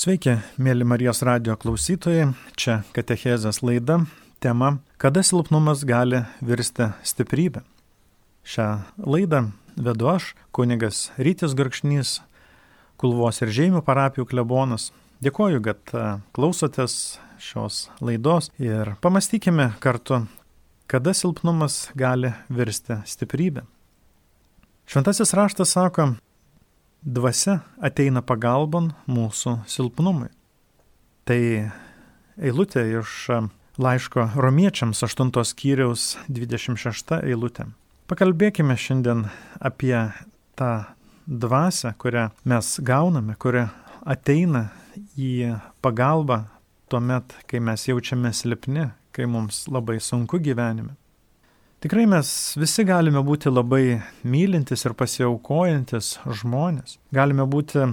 Sveiki, mėly Marijos radio klausytojai, čia Katechezės laida, tema Kada silpnumas gali virsti stiprybę. Šią laidą vedu aš, kunigas Rytis Garkšnys, Kulvos ir Žemė parapijų klebonas. Dėkoju, kad e, klausotės šios laidos ir pamastykime kartu, kada silpnumas gali virsti stiprybę. Šventasis raštas sako, dvasia ateina pagalbon mūsų silpnumui. Tai eilutė iš laiško romiečiams 8 skyriaus 26 eilutė. Pakalbėkime šiandien apie tą dvasę, kurią mes gauname, kuri ateina į pagalbą tuomet, kai mes jaučiame silpni, kai mums labai sunku gyvenime. Tikrai mes visi galime būti labai mylintis ir pasiaukojantis žmonės. Galime būti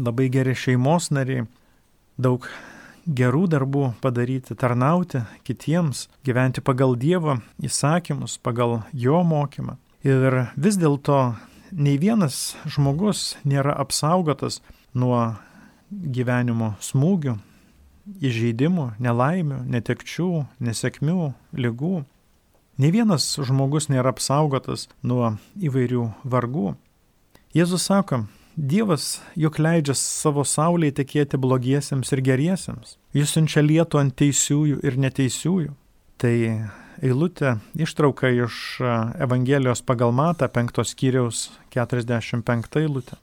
labai geri šeimos nariai, daug gerų darbų padaryti, tarnauti kitiems, gyventi pagal Dievo įsakymus, pagal Jo mokymą. Ir vis dėlto nei vienas žmogus nėra apsaugotas nuo gyvenimo smūgių, įžeidimų, nelaimių, netekčių, nesėkmių, lygų. Ne vienas žmogus nėra apsaugotas nuo įvairių vargų. Jėzus sako, Dievas juk leidžia savo saulėje tekėti blogiesiems ir geriesiems. Jis siunčia lietų ant teisiųjų ir neteisiųjų. Tai eilutė ištrauka iš Evangelijos pagal Matą 5 skyriaus 45 eilutė.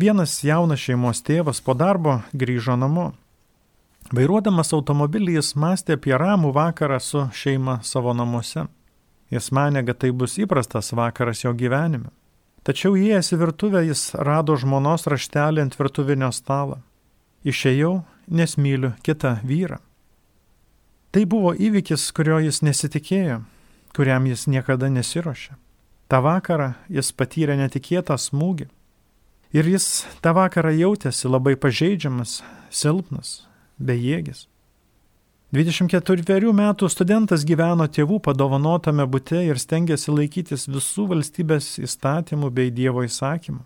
Vienas jaunas šeimos tėvas po darbo grįžo namo Vairuodamas automobilį jis mąstė apie ramų vakarą su šeima savo namuose. Jis mane, kad tai bus įprastas vakaras jo gyvenime. Tačiau įėjęs į virtuvę jis rado žmonos raštelį ant virtuvinio stalo. Išėjau, nes myliu kitą vyrą. Tai buvo įvykis, kurio jis nesitikėjo, kuriam jis niekada nesiuošė. Ta vakarą jis patyrė netikėtą smūgį. Ir jis tą vakarą jautėsi labai pažeidžiamas, silpnas, bejėgis. 24 metų studentas gyveno tėvų padovanotame bute ir stengiasi laikytis visų valstybės įstatymų bei Dievo įsakymų.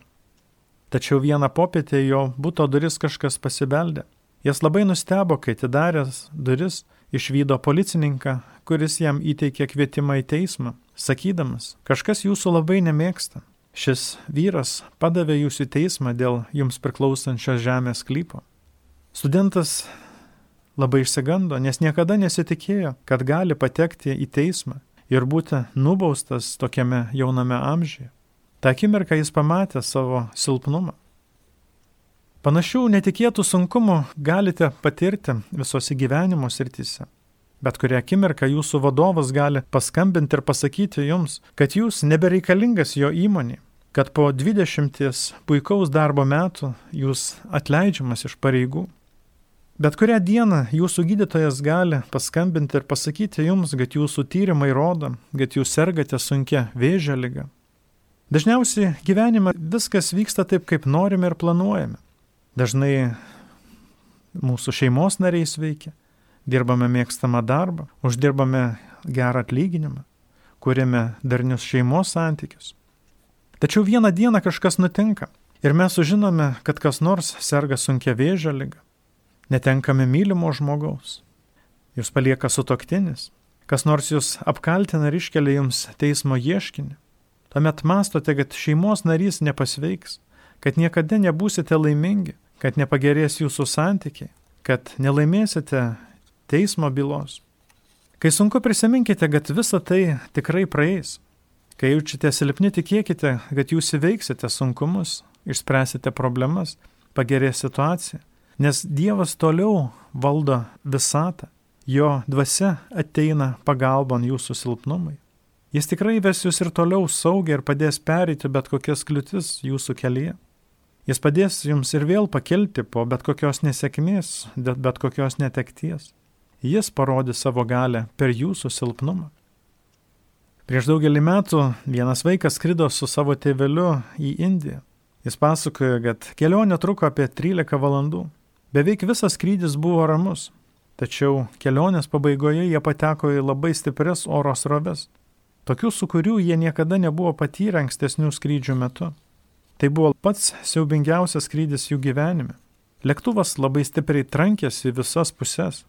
Tačiau vieną popietę jo būto duris kažkas pasibeldė. Jis labai nustebo, kai atidaręs duris išvydo policininką, kuris jam įteikė kvietimą į teismą, sakydamas, kažkas jūsų labai nemėgsta. Šis vyras padavė jūs į teismą dėl jums priklausančios žemės klypo. Studentas labai išsigando, nes niekada nesitikėjo, kad gali patekti į teismą ir būti nubaustas tokiame jauname amžiuje. Ta akimirka jis pamatė savo silpnumą. Panašių netikėtų sunkumų galite patirti visose gyvenimo srityse. Bet kurią akimirką jūsų vadovas gali paskambinti ir pasakyti jums, kad jūs nebereikalingas jo įmonė, kad po 20 puikaus darbo metų jūs atleidžiamas iš pareigų. Bet kurią dieną jūsų gydytojas gali paskambinti ir pasakyti jums, kad jūsų tyrimai rodo, kad jūs sergate sunkia vėžio lyga. Dažniausiai gyvenime viskas vyksta taip, kaip norime ir planuojame. Dažnai mūsų šeimos nariai sveikia, dirbame mėgstamą darbą, uždirbame gerą atlyginimą, kūrėme darnius šeimos santykius. Tačiau vieną dieną kažkas nutinka ir mes sužinome, kad kas nors serga sunkia vėžio lyga netenkame mylimo žmogaus. Jūs palieka sutoktinis, kas nors jūs apkaltina ir iškelia jums teismo ieškinį. Tuomet mastote, kad šeimos narys nepasveiks, kad niekada nebūsite laimingi, kad nepagerės jūsų santykiai, kad nelaimėsite teismo bylos. Kai sunku prisiminkite, kad visa tai tikrai praeis. Kai jaučiate silpni, tikėkite, kad jūs įveiksite sunkumus, išspręsite problemas, pagerės situacija nes Dievas toliau valdo visatą, jo dvasia ateina pagalbon jūsų silpnumai. Jis tikrai ves jūs ir toliau saugiai ir padės pereiti bet kokias kliūtis jūsų kelyje. Jis padės jums ir vėl pakelti po bet kokios nesėkmės, bet kokios netekties. Jis parodys savo galę per jūsų silpnumą. Prieš daugelį metų vienas vaikas skrido su savo tėveliu į Indiją. Jis pasakojo, kad kelionė truko apie 13 valandų. Beveik visas skrydis buvo ramus, tačiau kelionės pabaigoje jie pateko į labai stiprias oro sroves, tokių, su kurių jie niekada nebuvo patyrę ankstesnių skrydžių metu. Tai buvo pats siaubingiausias skrydis jų gyvenime. Lėktuvas labai stipriai trankėsi visas puses.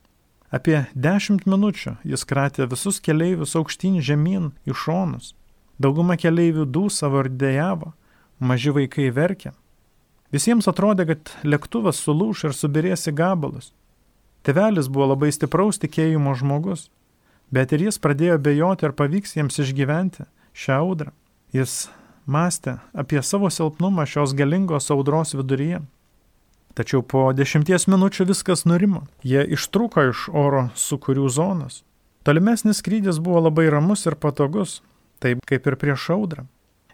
Apie dešimt minučių jis kratė visus keleivius aukštyn žemyn į šonus. Dauguma keleivių dūsavo ir dėjavo, maži vaikai verkė. Visiems atrodė, kad lėktuvas sulūš ir subirės į gabalus. Tevelis buvo labai stipraus tikėjimo žmogus, bet ir jis pradėjo bejoti, ar pavyks jiems išgyventi šią audrą. Jis mąstė apie savo silpnumą šios galingos audros viduryje. Tačiau po dešimties minučių viskas nurimo. Jie ištruko iš oro sukūrių zonos. Tolimesnis skrydis buvo labai ramus ir patogus, taip kaip ir prieš audrą.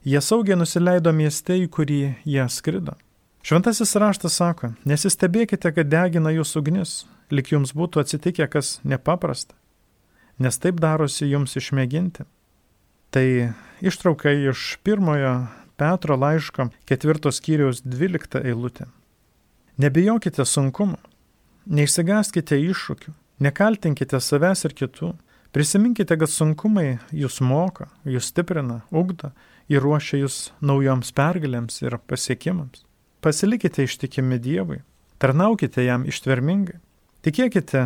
Jie saugiai nusileido mieste, į kurį jie skrido. Šventasis raštas sako, nesistebėkite, kad degina jūsų ugnis, lik jums būtų atsitikę kas nepaprasta, nes taip darosi jums išmėginti. Tai ištrauka iš pirmojo Petro laiško ketvirtos skyriaus dvyliktą eilutę. Nebijokite sunkumų, neišsigaskite iššūkių, nekaltinkite savęs ir kitų. Prisiminkite, kad sunkumai jūs moka, jūs stiprina, ugdo ir ruošia jūs naujoms pergalėms ir pasiekimams. Pasilikite ištikimi Dievui, tarnaukite jam ištvermingai, tikėkite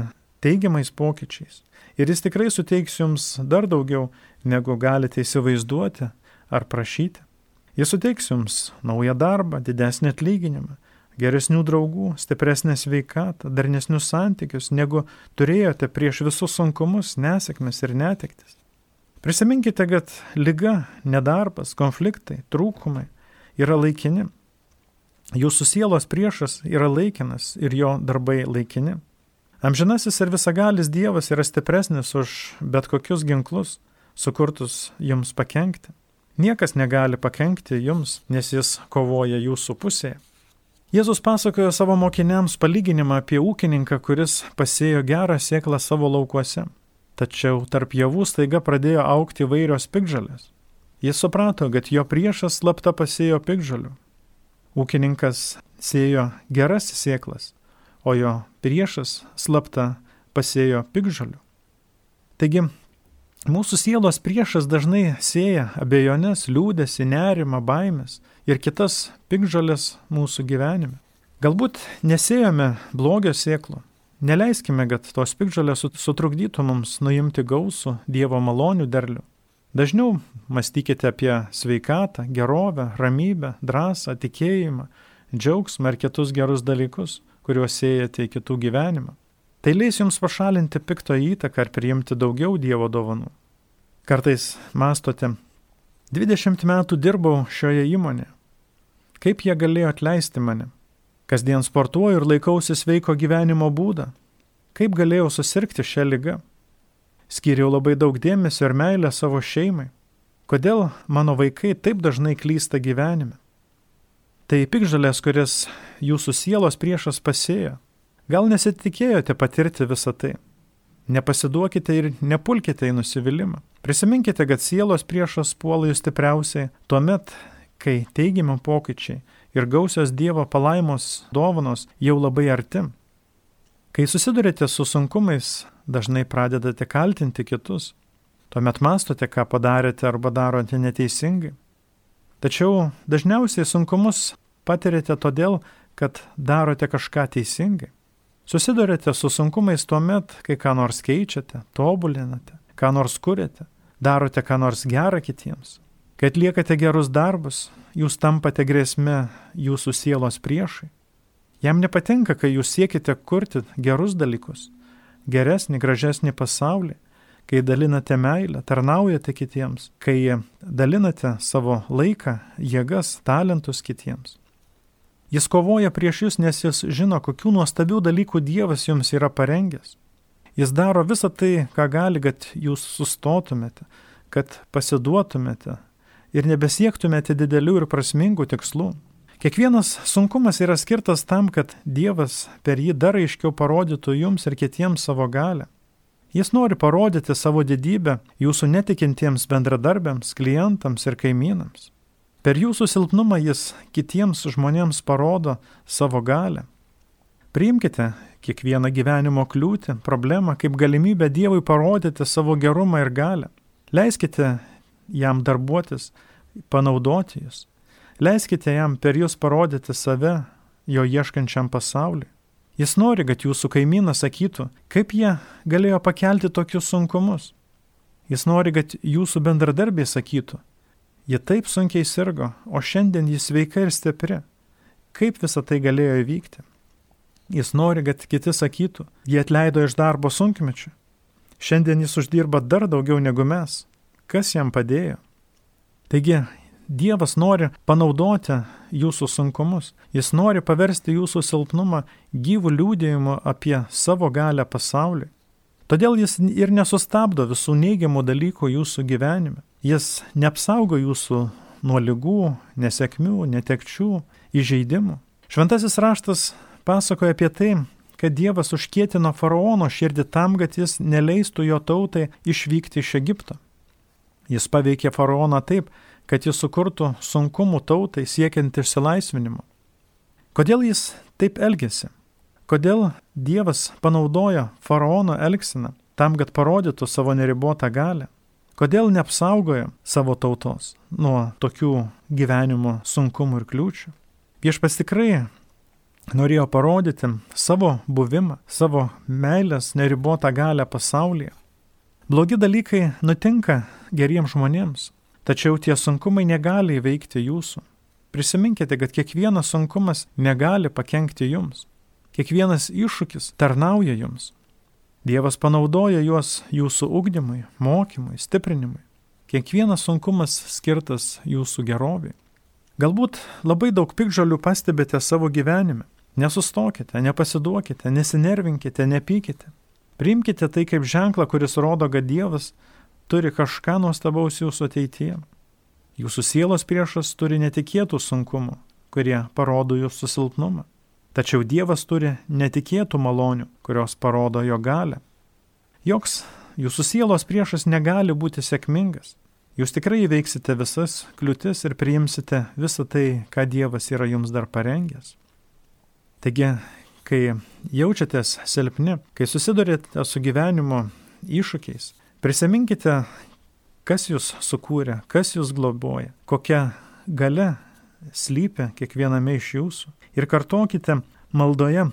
teigiamais pokyčiais ir jis tikrai suteiks jums dar daugiau, negu galite įsivaizduoti ar prašyti. Jis suteiks jums naują darbą, didesnį atlyginimą, geresnių draugų, stipresnę sveikatą, darnesnius santykius, negu turėjote prieš visus sunkumus, nesėkmes ir netektis. Prisiminkite, kad lyga, nedarbas, konfliktai, trūkumai yra laikini. Jūsų sielos priešas yra laikinas ir jo darbai laikini. Amžinasis ir visagalis Dievas yra stipresnis už bet kokius ginklus, sukurtus jums pakengti. Niekas negali pakengti jums, nes jis kovoja jūsų pusėje. Jėzus pasakojo savo mokiniams palyginimą apie ūkininką, kuris pasėjo gerą sėklą savo laukuose. Tačiau tarp javų staiga pradėjo aukti vairios pikžalės. Jis suprato, kad jo priešas slapta pasėjo pikžalių. Ūkininkas sėjo geras sėklas, o jo priešas slapta pasėjo pikžalių. Taigi Mūsų sielos priešas dažnai sėja abejonės, liūdėsi, nerimą, baimės ir kitas pikžalės mūsų gyvenime. Galbūt nesėjome blogio sėklų. Neleiskime, kad tos pikžalės sutrukdytų mums nuimti gausų Dievo malonių derlių. Dažniau mąstykite apie sveikatą, gerovę, ramybę, drąsą, tikėjimą, džiaugsmą ir kitus gerus dalykus, kuriuos siejate į kitų gyvenimą. Tai leis jums pašalinti pikto įtaką ir priimti daugiau Dievo dovanų. Kartais mastote, 20 metų dirbau šioje įmonėje. Kaip jie galėjo atleisti mane? Kasdien sportuoju ir laikausi sveiko gyvenimo būdą. Kaip galėjau susirgti šią lygą? Skyriau labai daug dėmesio ir meilę savo šeimai. Kodėl mano vaikai taip dažnai klysta gyvenime? Tai pikžalės, kuris jūsų sielos priešas pasėjo. Gal nesitikėjote patirti visą tai? Nepasiduokite ir nepulkite į nusivylimą. Prisiminkite, kad sielos priešas puola jūs stipriausiai tuo met, kai teigiami pokyčiai ir gausios Dievo palaimos dovanos jau labai arti. Kai susidurite su sunkumais, dažnai pradedate kaltinti kitus. Tuomet mastote, ką padarėte arba darote neteisingai. Tačiau dažniausiai sunkumus patirite todėl, kad darote kažką teisingai. Susidurite su sunkumais tuo met, kai ką nors keičiate, tobulinate, ką nors kuriate, darote ką nors gerą kitiems. Kai atliekate gerus darbus, jūs tampate grėsme jūsų sielos priešai. Jam nepatinka, kai jūs siekite kurti gerus dalykus, geresnį, gražesnį pasaulį, kai dalinate meilę, tarnaujate kitiems, kai dalinate savo laiką, jėgas, talentus kitiems. Jis kovoja prieš jūs, nes jis žino, kokių nuostabių dalykų Dievas jums yra parengęs. Jis daro visą tai, ką gali, kad jūs sustotumėte, kad pasiduotumėte ir nebesiektumėte didelių ir prasmingų tikslų. Kiekvienas sunkumas yra skirtas tam, kad Dievas per jį dar aiškiau parodytų jums ir kitiems savo galę. Jis nori parodyti savo didybę jūsų netikintiems bendradarbiams, klientams ir kaimynams. Per jūsų silpnumą jis kitiems žmonėms parodo savo galę. Priimkite kiekvieną gyvenimo kliūtį, problemą kaip galimybę Dievui parodyti savo gerumą ir galę. Leiskite jam darbuotis, panaudoti jūs. Leiskite jam per jūs parodyti save, jo ieškančiam pasauliui. Jis nori, kad jūsų kaimynas sakytų, kaip jie galėjo pakelti tokius sunkumus. Jis nori, kad jūsų bendradarbiai sakytų, jie taip sunkiai sirgo, o šiandien jis sveika ir stipri. Kaip visa tai galėjo įvykti? Jis nori, kad kiti sakytų, jie atleido iš darbo sunkmečių. Šiandien jis uždirba dar daugiau negu mes. Kas jam padėjo? Taigi, Dievas nori panaudoti jūsų sunkumus. Jis nori paversti jūsų silpnumą gyvų liūdėjimu apie savo galę pasauliui. Todėl jis ir nesustabdo visų neigiamų dalykų jūsų gyvenime. Jis neapsaugo jūsų nuo lygų, nesėkmių, netekčių, įžeidimų. Šventasis raštas pasakoja apie tai, kad Dievas užkėtino faraono širdį tam, kad jis neleistų jo tautai išvykti iš Egipto. Jis paveikė faraoną taip, kad jis sukurtų sunkumų tautai siekiant išsilaisvinimo. Kodėl jis taip elgėsi? Kodėl Dievas panaudojo faraono elgsiną tam, kad parodytų savo neribotą galę? Kodėl neapsaugojo savo tautos nuo tokių gyvenimo sunkumų ir kliūčių? Viešpas tikrai norėjo parodyti savo buvimą, savo meilės neribotą galę pasaulyje. Blogi dalykai nutinka geriems žmonėms, Tačiau tie sunkumai negali įveikti jūsų. Prisiminkite, kad kiekvienas sunkumas negali pakengti jums. Kiekvienas iššūkis tarnauja jums. Dievas panaudoja juos jūsų ugdymui, mokymui, stiprinimui. Kiekvienas sunkumas skirtas jūsų geroviai. Galbūt labai daug pikžalių pastebite savo gyvenime. Nesustokite, nepasiduokite, nesinervinkite, nepykite. Priimkite tai kaip ženklą, kuris rodo, kad Dievas turi kažką nuostabaus jūsų ateityje. Jūsų sielos priešas turi netikėtų sunkumų, kurie parodo jūsų silpnumą. Tačiau Dievas turi netikėtų malonių, kurios parodo jo galę. Joks jūsų sielos priešas negali būti sėkmingas. Jūs tikrai įveiksite visas kliūtis ir priimsite visą tai, ką Dievas yra jums dar parengęs. Taigi, kai jaučiatės silpni, kai susidurite su gyvenimo iššūkiais, Prisiminkite, kas jūs sukūrė, kas jūs globoja, kokia gale slypia kiekviename iš jūsų. Ir kartokite maldoje.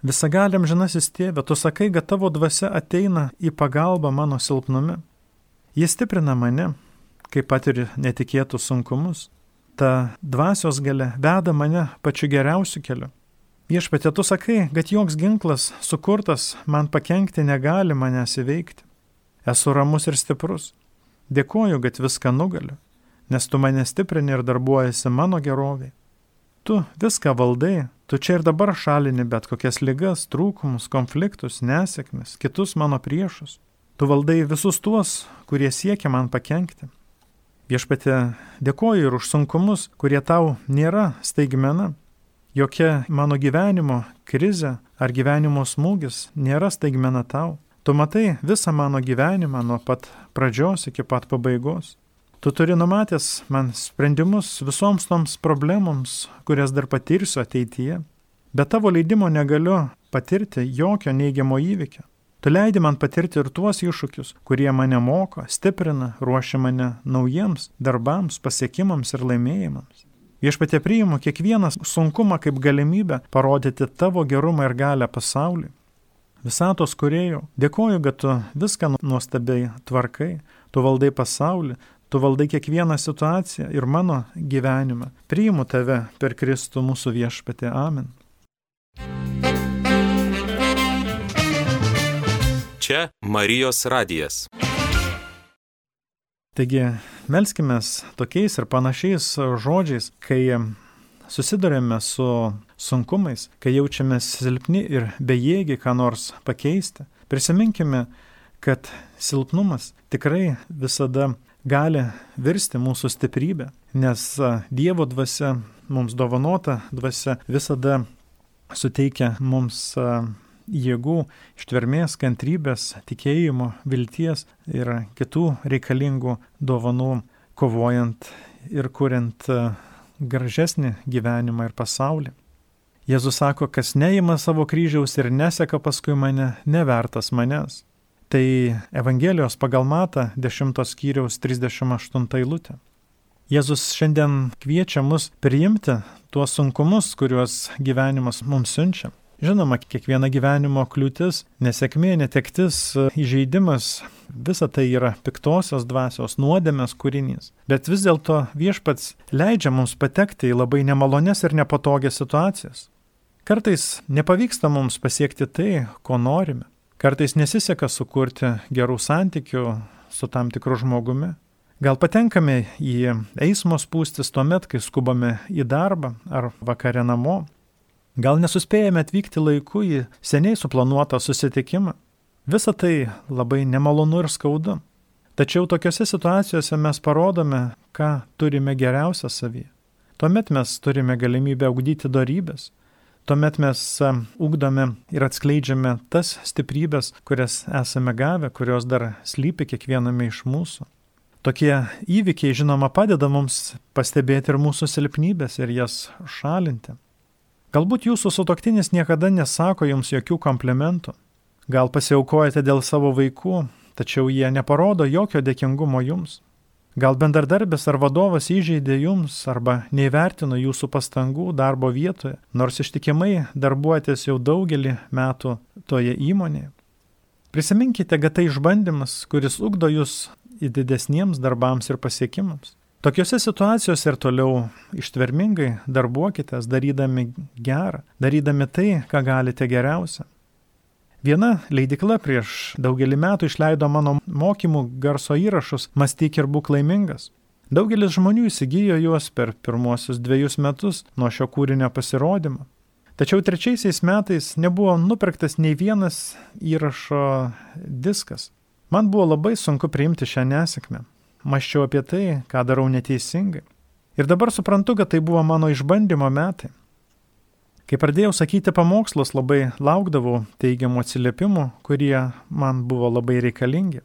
Visagaliam žinasis tėvė, tu sakai, kad tavo dvasia ateina į pagalbą mano silpnume. Jis stiprina mane, kai patiriu netikėtus sunkumus. Ta dvasios gale veda mane pačiu geriausiu keliu. Viešpatė, tu sakai, kad joks ginklas sukurtas man pakengti negali manęs įveikti. Esu ramus ir stiprus. Dėkoju, kad viską nugaliu, nes tu mane stiprini ir darbuojasi mano geroviai. Tu viską valdai, tu čia ir dabar šalini bet kokias ligas, trūkumus, konfliktus, nesėkmes, kitus mano priešus. Tu valdai visus tuos, kurie siekia man pakengti. Viešpatė, dėkoju ir už sunkumus, kurie tau nėra staigmena. Jokia mano gyvenimo krizė ar gyvenimo smūgis nėra staigmena tau. Tu matai visą mano gyvenimą nuo pat pradžios iki pat pabaigos. Tu turi numatęs man sprendimus visoms toms problemoms, kurias dar patirsiu ateityje. Be tavo leidimo negaliu patirti jokio neigiamo įvykio. Tu leidi man patirti ir tuos iššūkius, kurie mane moko, stiprina, ruošia mane naujiems darbams, pasiekimams ir laimėjimams. Viešpatė priimu kiekvieną sunkumą kaip galimybę parodyti tavo gerumą ir galę pasauliui. Visatos kuriejau, dėkoju, kad tu viską nuostabiai tvarkai, tu valdai pasaulį, tu valdai kiekvieną situaciją ir mano gyvenimą. Priimu tave per Kristų mūsų viešpatį. Amen. Čia Marijos radijas. Taigi, melskime tokiais ir panašiais žodžiais, kai susidurėme su sunkumais, kai jaučiamės silpni ir bejėgiai ką nors pakeisti, prisiminkime, kad silpnumas tikrai visada gali virsti mūsų stiprybę, nes Dievo dvasia, mums dovanota dvasia visada suteikia mums jėgų, ištvermės, kantrybės, tikėjimo, vilties ir kitų reikalingų dovanų, kovojant ir kuriant gražesnį gyvenimą ir pasaulį. Jėzus sako, kas neima savo kryžiaus ir neseka paskui mane, nevertas manęs. Tai Evangelijos pagal Mata 10 skyriaus 38 eilutė. Jėzus šiandien kviečia mus priimti tuos sunkumus, kuriuos gyvenimas mums siunčia. Žinoma, kiekviena gyvenimo kliūtis, nesėkmė, netektis, įžeidimas, visa tai yra piktosios dvasios nuodėmės kūrinys. Bet vis dėlto viešpats leidžia mums patekti į labai nemalones ir nepatogias situacijas. Kartais nepavyksta mums pasiekti tai, ko norime. Kartais nesiseka sukurti gerų santykių su tam tikru žmogumi. Gal patenkame į eismo spūstis tuo met, kai skubame į darbą ar vakare namo. Gal nesuspėjame atvykti laiku į seniai suplanuotą susitikimą. Visa tai labai nemalonu ir skaudu. Tačiau tokiuose situacijose mes parodome, ką turime geriausia savyje. Tuomet mes turime galimybę augdyti darybės, Tuomet mes ugdome ir atskleidžiame tas stiprybės, kurias esame gavę, kurios dar slypi kiekviename iš mūsų. Tokie įvykiai, žinoma, padeda mums pastebėti ir mūsų silpnybės ir jas šalinti. Galbūt jūsų sutoktinis niekada nesako jums jokių komplimentų. Gal pasiaukojate dėl savo vaikų, tačiau jie neparodo jokio dėkingumo jums. Gal bendradarbis ar vadovas įžeidė jums arba neįvertino jūsų pastangų darbo vietoje, nors ištikimai darbuotės jau daugelį metų toje įmonėje. Prisiminkite, kad tai išbandymas, kuris ugdo jūs į didesniems darbams ir pasiekimams. Tokiuose situacijose ir toliau ištvermingai darbuokitės, darydami gerą, darydami tai, ką galite geriausia. Viena leidikla prieš daugelį metų išleido mano mokymų garso įrašus Mąstyk ir būk laimingas. Daugelis žmonių įsigijo juos per pirmuosius dviejus metus nuo šio kūrinio pasirodymo. Tačiau trečiaisiais metais nebuvo nupirktas nei vienas įrašo diskas. Man buvo labai sunku priimti šią nesėkmę. Maščiau apie tai, ką darau neteisingai. Ir dabar suprantu, kad tai buvo mano išbandymo metai. Kai pradėjau sakyti pamokslus, labai laukdavau teigiamų atsiliepimų, kurie man buvo labai reikalingi.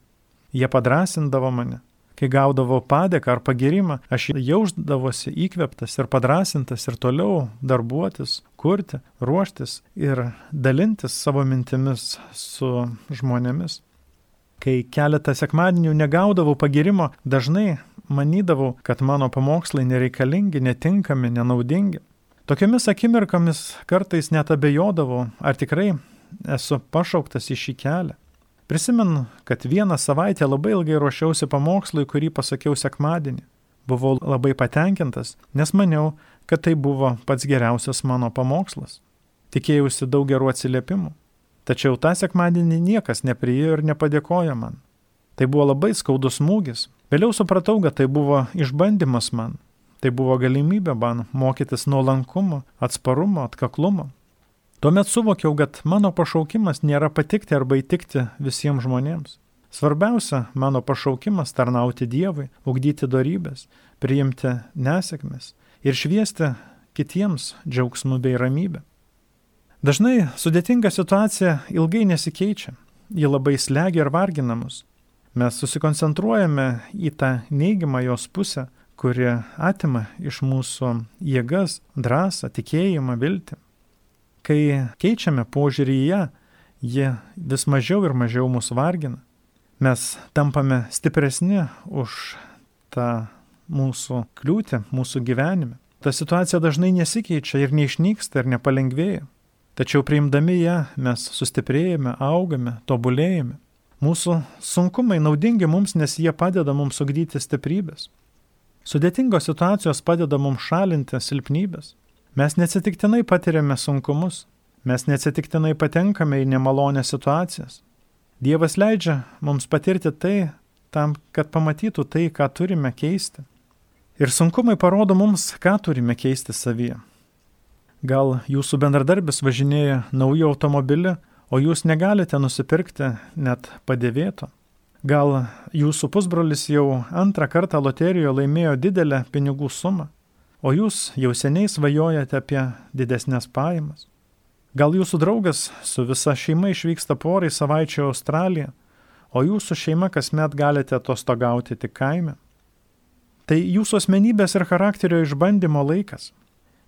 Jie padrasindavo mane. Kai gaudavau padėką ar pagirimą, aš jausdavosi įkveptas ir padrasintas ir toliau darbuotis, kurti, ruoštis ir dalintis savo mintimis su žmonėmis. Kai keletą sekmadienių negaudavau pagirimo, dažnai manydavau, kad mano pamokslai nereikalingi, netinkami, nenaudingi. Tokiomis akimirkomis kartais net abejodavau, ar tikrai esu pašauktas į šį kelią. Prisimenu, kad vieną savaitę labai ilgai ruošiausi pamokslui, kurį pasakiau sekmadienį. Buvau labai patenkintas, nes maniau, kad tai buvo pats geriausias mano pamokslas. Tikėjausi daug gerų atsiliepimų. Tačiau tą sekmadienį niekas nepriėjo ir nepadėkojo man. Tai buvo labai skaudus smūgis. Vėliau supratau, kad tai buvo išbandymas man. Tai buvo galimybė man mokytis nuolankumo, atsparumo, atkaklumo. Tuomet suvokiau, kad mano pašaukimas nėra patikti arba įtikti visiems žmonėms. Svarbiausia mano pašaukimas tarnauti Dievui, ugdyti darybės, priimti nesėkmes ir šviesti kitiems džiaugsmu bei ramybę. Dažnai sudėtinga situacija ilgai nesikeičia, ji labai slegia ir vargina mus. Mes susikoncentruojame į tą neigiamą jos pusę, kuri atima iš mūsų jėgas, drąsą, tikėjimą, viltį. Kai keičiame požiūrį į ją, ji vis mažiau ir mažiau mus vargina. Mes tampame stipresni už tą mūsų kliūtį, mūsų gyvenime. Ta situacija dažnai nesikeičia ir neišnyksta ir nepalengvėja. Tačiau priimdami ją mes sustiprėjame, augame, tobulėjame. Mūsų sunkumai naudingi mums, nes jie padeda mums ugdyti stiprybės. Sudėtingos situacijos padeda mums šalinti silpnybės. Mes neatsitiktinai patiriame sunkumus, mes neatsitiktinai patenkame į nemalonę situacijas. Dievas leidžia mums patirti tai tam, kad pamatytų tai, ką turime keisti. Ir sunkumai parodo mums, ką turime keisti savyje. Gal jūsų bendradarbis važinėja naują automobilį, o jūs negalite nusipirkti net padėvėto. Gal jūsų pusbrolis jau antrą kartą loterijoje laimėjo didelę pinigų sumą, o jūs jau seniai svajojate apie didesnės pajamas. Gal jūsų draugas su visa šeima išvyksta porai savaičių į Australiją, o jūsų šeima kasmet galite atostogauti tik kaime. Tai jūsų asmenybės ir charakterio išbandymo laikas.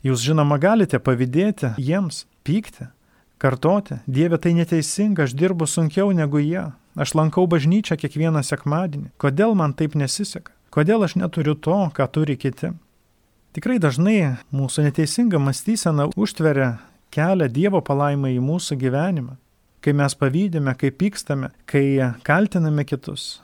Jūs žinoma galite pavydėti jiems, pykti, kartoti, Dieve tai neteisinga, aš dirbu sunkiau negu jie, Aš lankau bažnyčią kiekvieną sekmadienį. Kodėl man taip nesiseka? Kodėl aš neturiu to, ką turi kiti? Tikrai dažnai mūsų neteisinga mąstysena užtveria kelią Dievo palaimą į mūsų gyvenimą. Kai mes pavydime, kai pykstame, kai kaltiname kitus,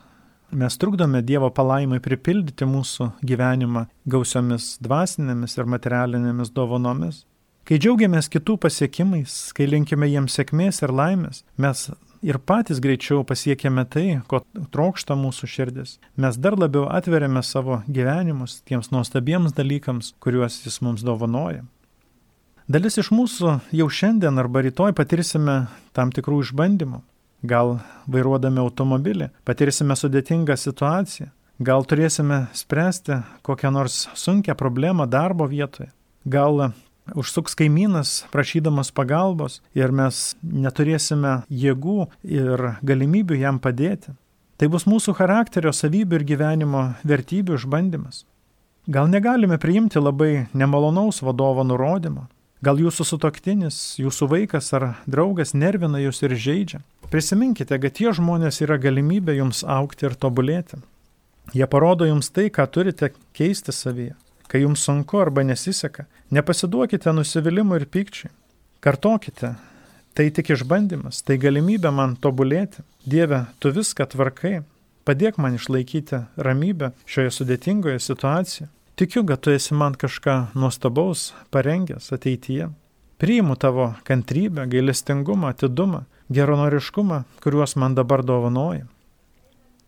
mes trukdome Dievo palaimai pripildyti mūsų gyvenimą gausiomis dvasinėmis ir materialinėmis dovanomis. Kai džiaugiamės kitų pasiekimais, kai linkime jiems sėkmės ir laimės, mes ir patys greičiau pasiekėme tai, ko trokšta mūsų širdis. Mes dar labiau atveriame savo gyvenimus tiems nuostabiems dalykams, kuriuos jis mums dovanoja. Dalis iš mūsų jau šiandien arba rytoj patirsime tam tikrų išbandymų. Gal vairuodami automobilį patirsime sudėtingą situaciją. Gal turėsime spręsti kokią nors sunkę problemą darbo vietoje. Gal užsuks kaimynas prašydamas pagalbos ir mes neturėsime jėgų ir galimybių jam padėti. Tai bus mūsų charakterio savybių ir gyvenimo vertybių išbandymas. Gal negalime priimti labai nemalonaus vadovo nurodymo. Gal jūsų sutoktinis, jūsų vaikas ar draugas nervina jūs ir žaidžia. Prisiminkite, kad tie žmonės yra galimybė jums aukti ir tobulėti. Jie parodo jums tai, ką turite keisti savyje. Kai jums sunku arba nesiseka, nepasiduokite nusivylimui ir pykčiui. Kartokite, tai tik išbandymas, tai galimybė man tobulėti. Dieve, tu viską tvarkai, padėk man išlaikyti ramybę šioje sudėtingoje situacijoje. Tikiu, kad tu esi man kažką nuostabaus parengęs ateityje. Priimu tavo kantrybę, gailestingumą, atidumą, geronoriškumą, kuriuos man dabar dovanoji.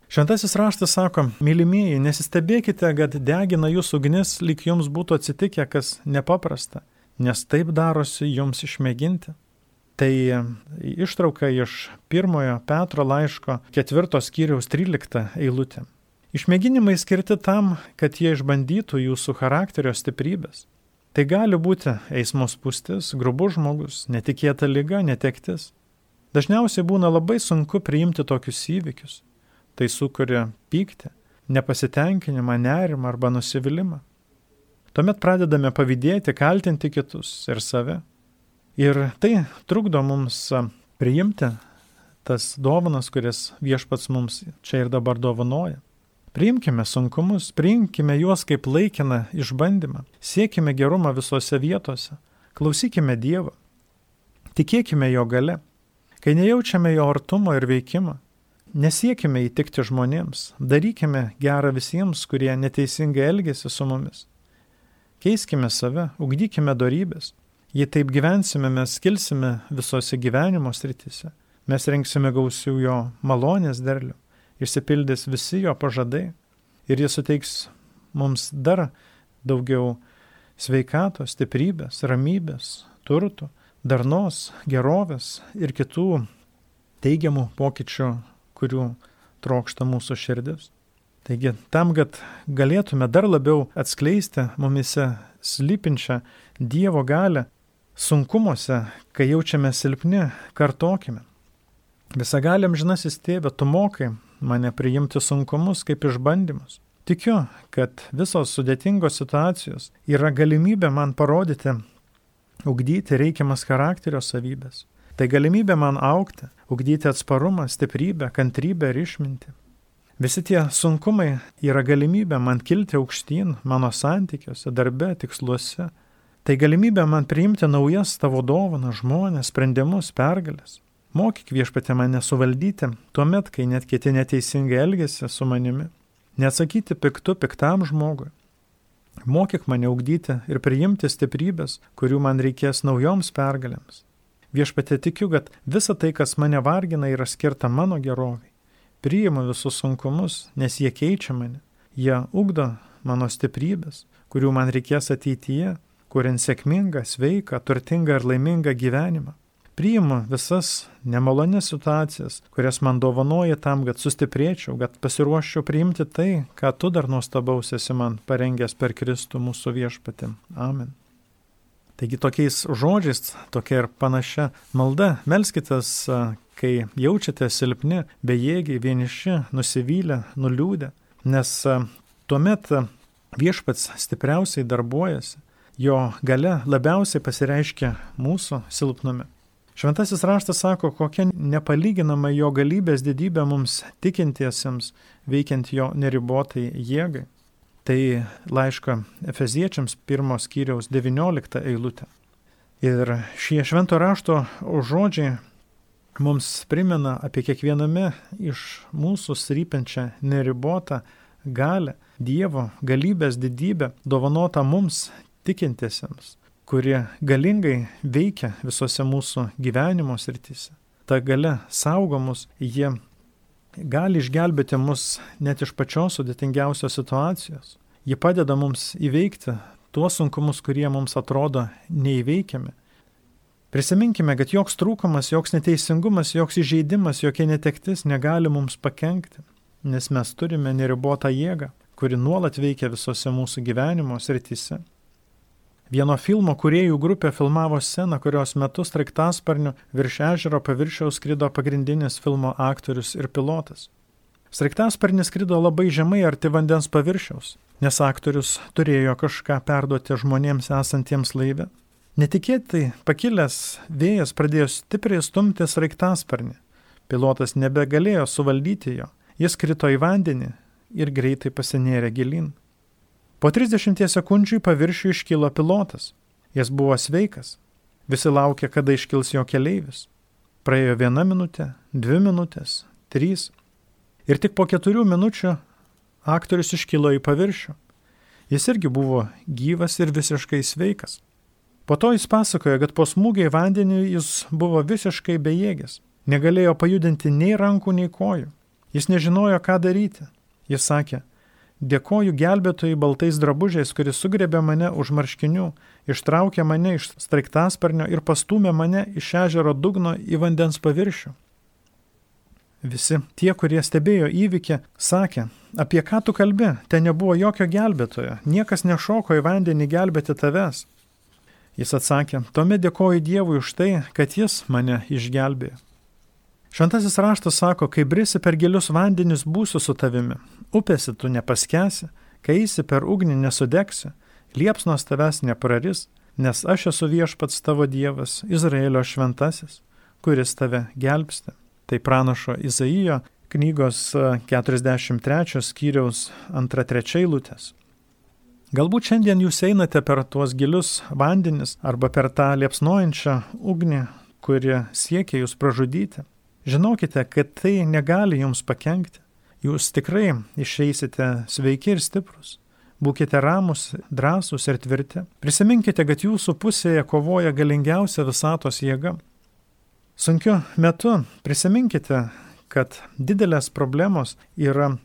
Šventasis raštas sako, mylimieji, nesistebėkite, kad degina jūsų ugnis, lyg jums būtų atsitikę kas nepaprasta, nes taip darosi jums išmėginti. Tai ištrauka iš pirmojo Petro laiško ketvirtos skyriaus 13 eilutė. Išmėginimai skirti tam, kad jie išbandytų jūsų charakterio stiprybės. Tai gali būti eismo spūstis, grubus žmogus, netikėta lyga, netektis. Dažniausiai būna labai sunku priimti tokius įvykius tai sukuria pyktį, nepasitenkinimą, nerimą arba nusivylimą. Tuomet pradedame pavydėti, kaltinti kitus ir save. Ir tai trukdo mums priimti tas dovanas, kurias viešpats mums čia ir dabar dovanoja. Priimkime sunkumus, priimkime juos kaip laikiną išbandymą, siekime gerumą visose vietose, klausykime Dievo, tikėkime Jo gale. Kai nejaučiame Jo artumo ir veikimo, Nesiekime įtikti žmonėms, darykime gerą visiems, kurie neteisingai elgesi su mumis. Keiskime save, ugdykime darybės. Jei taip gyvensime, mes kilsime visose gyvenimo sritise. Mes renksime gausių jo malonės derlių, išsipildys visi jo pažadai ir jis suteiks mums dar daugiau sveikatos, stiprybės, ramybės, turtų, darnos, gerovės ir kitų teigiamų pokyčių kurių trokšta mūsų širdis. Taigi, tam, kad galėtume dar labiau atskleisti mumise slypinčią Dievo galę sunkumuose, kai jaučiame silpni, kartokime. Visagaliam žinasis tėvė, tu mokai mane priimti sunkumus kaip išbandymus. Tikiu, kad visos sudėtingos situacijos yra galimybė man parodyti, ugdyti reikiamas charakterio savybės. Tai galimybė man aukti, ugdyti atsparumą, stiprybę, kantrybę ir išmintį. Visi tie sunkumai yra galimybė man kilti aukštyn mano santykiuose, darbe, tiksluose. Tai galimybė man priimti naujas tavo dovanas, žmonės, sprendimus, pergalės. Mokyk viešpatė mane suvaldyti, tuo met, kai net kiti neteisingai elgesi su manimi. Neatsakyti piktu piktam žmogui. Mokyk mane ugdyti ir priimti stiprybės, kurių man reikės naujoms pergalėms. Viešpatė tikiu, kad visa tai, kas mane vargina, yra skirta mano geroviai. Priimu visus sunkumus, nes jie keičia mane. Jie ugdo mano stiprybės, kurių man reikės ateityje, kuriant sėkmingą, sveiką, turtingą ir laimingą gyvenimą. Priimu visas nemalonės situacijas, kurias man dovanoja tam, kad sustiprėčiau, kad pasiruoščiau priimti tai, ką tu dar nuostabaus esi man parengęs per Kristų mūsų viešpatį. Amen. Taigi tokiais žodžiais, tokia ir panašia malda, melskitės, kai jaučiate silpni, bejėgiai, vieniši, nusivylę, nuliūdę, nes tuomet viešpats stipriausiai darbuojasi, jo gale labiausiai pasireiškia mūsų silpnume. Šventasis raštas sako, kokia nepalyginama jo galybės didybė mums tikintiesiems, veikiant jo neribotai jėgai. Tai laiško Efeziečiams pirmos skyriaus 19 eilutė. Ir šie švento rašto žodžiai mums primena apie kiekviename iš mūsų srypiančią neribotą galę, Dievo galybės didybę dovanota mums tikintiesiems, kurie galingai veikia visose mūsų gyvenimo srityse. Ta gale saugo mus, jie gali išgelbėti mus net iš pačios sudėtingiausios situacijos. Ji padeda mums įveikti tuos sunkumus, kurie mums atrodo neįveikiami. Prisiminkime, kad joks trūkumas, joks neteisingumas, joks įžeidimas, jokia netektis negali mums pakengti, nes mes turime neribotą jėgą, kuri nuolat veikia visose mūsų gyvenimo srityse. Vieno filmo kuriejų grupė filmavo sceną, kurios metu straiktasparniu virš ežero paviršiaus skrido pagrindinis filmo aktorius ir pilotas. Straiktasparnis skrido labai žemai arti vandens paviršiaus, nes aktorius turėjo kažką perduoti žmonėms esantiems laive. Netikėtai pakilęs vėjas pradėjo stipriai stumti straiktasparnį. Pilotas nebegalėjo suvaldyti jo. Jis krito į vandenį ir greitai pasinėrė gilin. Po 30 sekundžių į paviršių iškilo pilotas. Jis buvo sveikas. Visi laukė, kada iškils jo keleivis. Praėjo viena minutė, dvi minutės, trys. Ir tik po keturių minučių aktorius iškilo į paviršių. Jis irgi buvo gyvas ir visiškai sveikas. Po to jis pasakojo, kad po smūgio į vandenį jis buvo visiškai bejėgis. Negalėjo pajudinti nei rankų, nei kojų. Jis nežinojo, ką daryti. Jis sakė, Dėkoju gelbėtojai baltais drabužiais, kuris sugrebė mane už marškinių, ištraukė mane iš straiktasparnio ir pastumė mane iš ežero dugno į vandens paviršių. Visi tie, kurie stebėjo įvykį, sakė, apie ką tu kalbi, ten nebuvo jokio gelbėtojo, niekas nešoko į vandenį gelbėti tavęs. Jis atsakė, tuomet dėkoju Dievui už tai, kad jis mane išgelbėjo. Šventasis raštas sako, kai brisi per gilius vandenis būsiu su tavimi, upėsi tu nepaskesi, kai eisi per ugnį nesudegsi, liepsnos tavęs nepraris, nes aš esu viešpats tavo Dievas, Izraelio šventasis, kuris tave gelbsti. Tai pranašo Izaijo knygos 43 skyriaus 2-3 eilutės. Galbūt šiandien jūs einate per tuos gilius vandenis arba per tą liepsnojančią ugnį, kuri siekia jūs pražudyti. Žinokite, kad tai negali jums pakengti jūs tikrai išeisite sveiki ir stiprus. Būkite ramus, drąsūs ir tvirti. Prisiminkite, kad jūsų pusėje kovoja galingiausia visatos jėga. Sunkiu metu prisiminkite, kad didelės problemos yra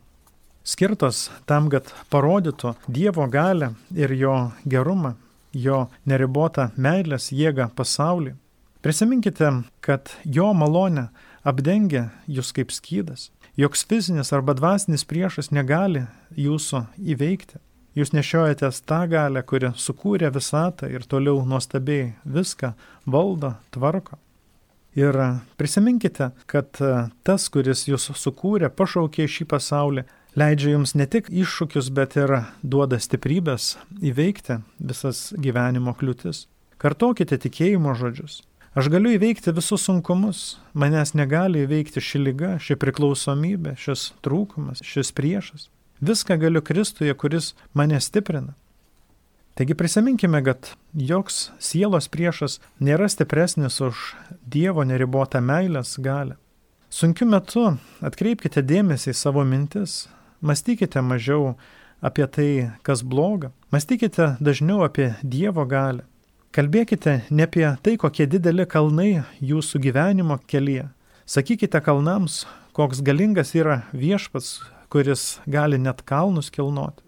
skirtos tam, kad parodytų Dievo galę ir jo gerumą, jo neribotą meilės jėgą pasaulį. Prisiminkite, kad jo malonė apdengia jūs kaip skydas joks fizinis arba dvasinis priešas negali jūsų įveikti. Jūs nešiojatės tą galę, kuri sukūrė visatą ir toliau nuostabiai viską valdo, tvarko. Ir prisiminkite, kad tas, kuris jūs sukūrė, pašaukė šį pasaulį, leidžia jums ne tik iššūkius, bet ir duoda stiprybės įveikti visas gyvenimo kliūtis. Kartokite tikėjimo žodžius. Aš galiu įveikti visus sunkumus, manęs negali įveikti ši lyga, ši priklausomybė, šis trūkumas, šis priešas. Viską galiu Kristuje, kuris mane stiprina. Taigi prisiminkime, kad joks sielos priešas nėra stipresnis už Dievo neribotą meilės galę. Sunkiu metu atkreipkite dėmesį į savo mintis, mąstykite mažiau apie tai, kas bloga, mąstykite dažniau apie Dievo galę. Kalbėkite ne apie tai, kokie dideli kalnai jūsų gyvenimo kelyje. Sakykite kalnams, koks galingas yra viešpats, kuris gali net kalnus kilnoti.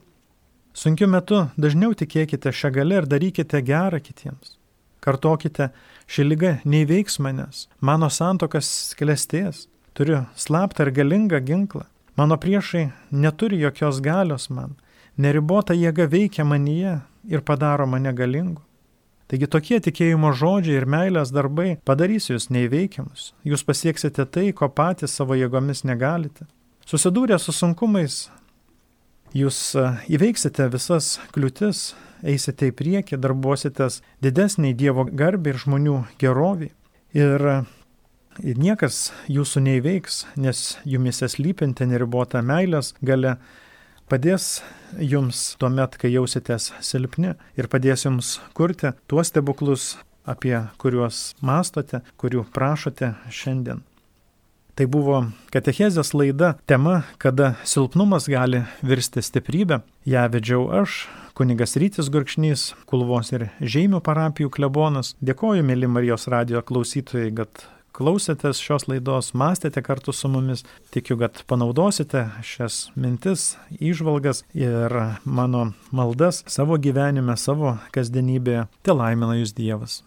Sunkiu metu dažniau tikėkite šią galę ir darykite gerą kitiems. Kartokite, ši lyga neįveiks manęs, mano santokas klestės, turiu slaptą ir galingą ginklą, mano priešai neturi jokios galios man, neribota jėga veikia manyje ir padaro mane galingu. Taigi tokie tikėjimo žodžiai ir meilės darbai padarys jūs neįveikiamus. Jūs pasieksite tai, ko patys savo jėgomis negalite. Susidūrę su sunkumais, jūs e, įveiksite visas kliūtis, eisite į priekį, darbuositės didesniai Dievo garbė ir žmonių geroviai. Ir Ir niekas jūsų neįveiks, nes jumise slypinti neribota meilės gale padės jums tuo met, kai jausitės silpni ir padės jums kurti tuos stebuklus, apie kuriuos mastote, kurių prašote šiandien. Tai buvo katechezės laida tema, kada silpnumas gali virsti stiprybę. Ja vedžiau aš, kunigas Rytis Gurkšnys, Kulvos ir Žeimių parapijų klebonas. Dėkoju, mėly Marijos radio klausytojai, kad klausėtės šios laidos, mąstėte kartu su mumis. Tikiu, kad panaudosite šias mintis, įžvalgas ir mano maldas savo gyvenime, savo kasdienybėje. Te laimina jūs Dievas.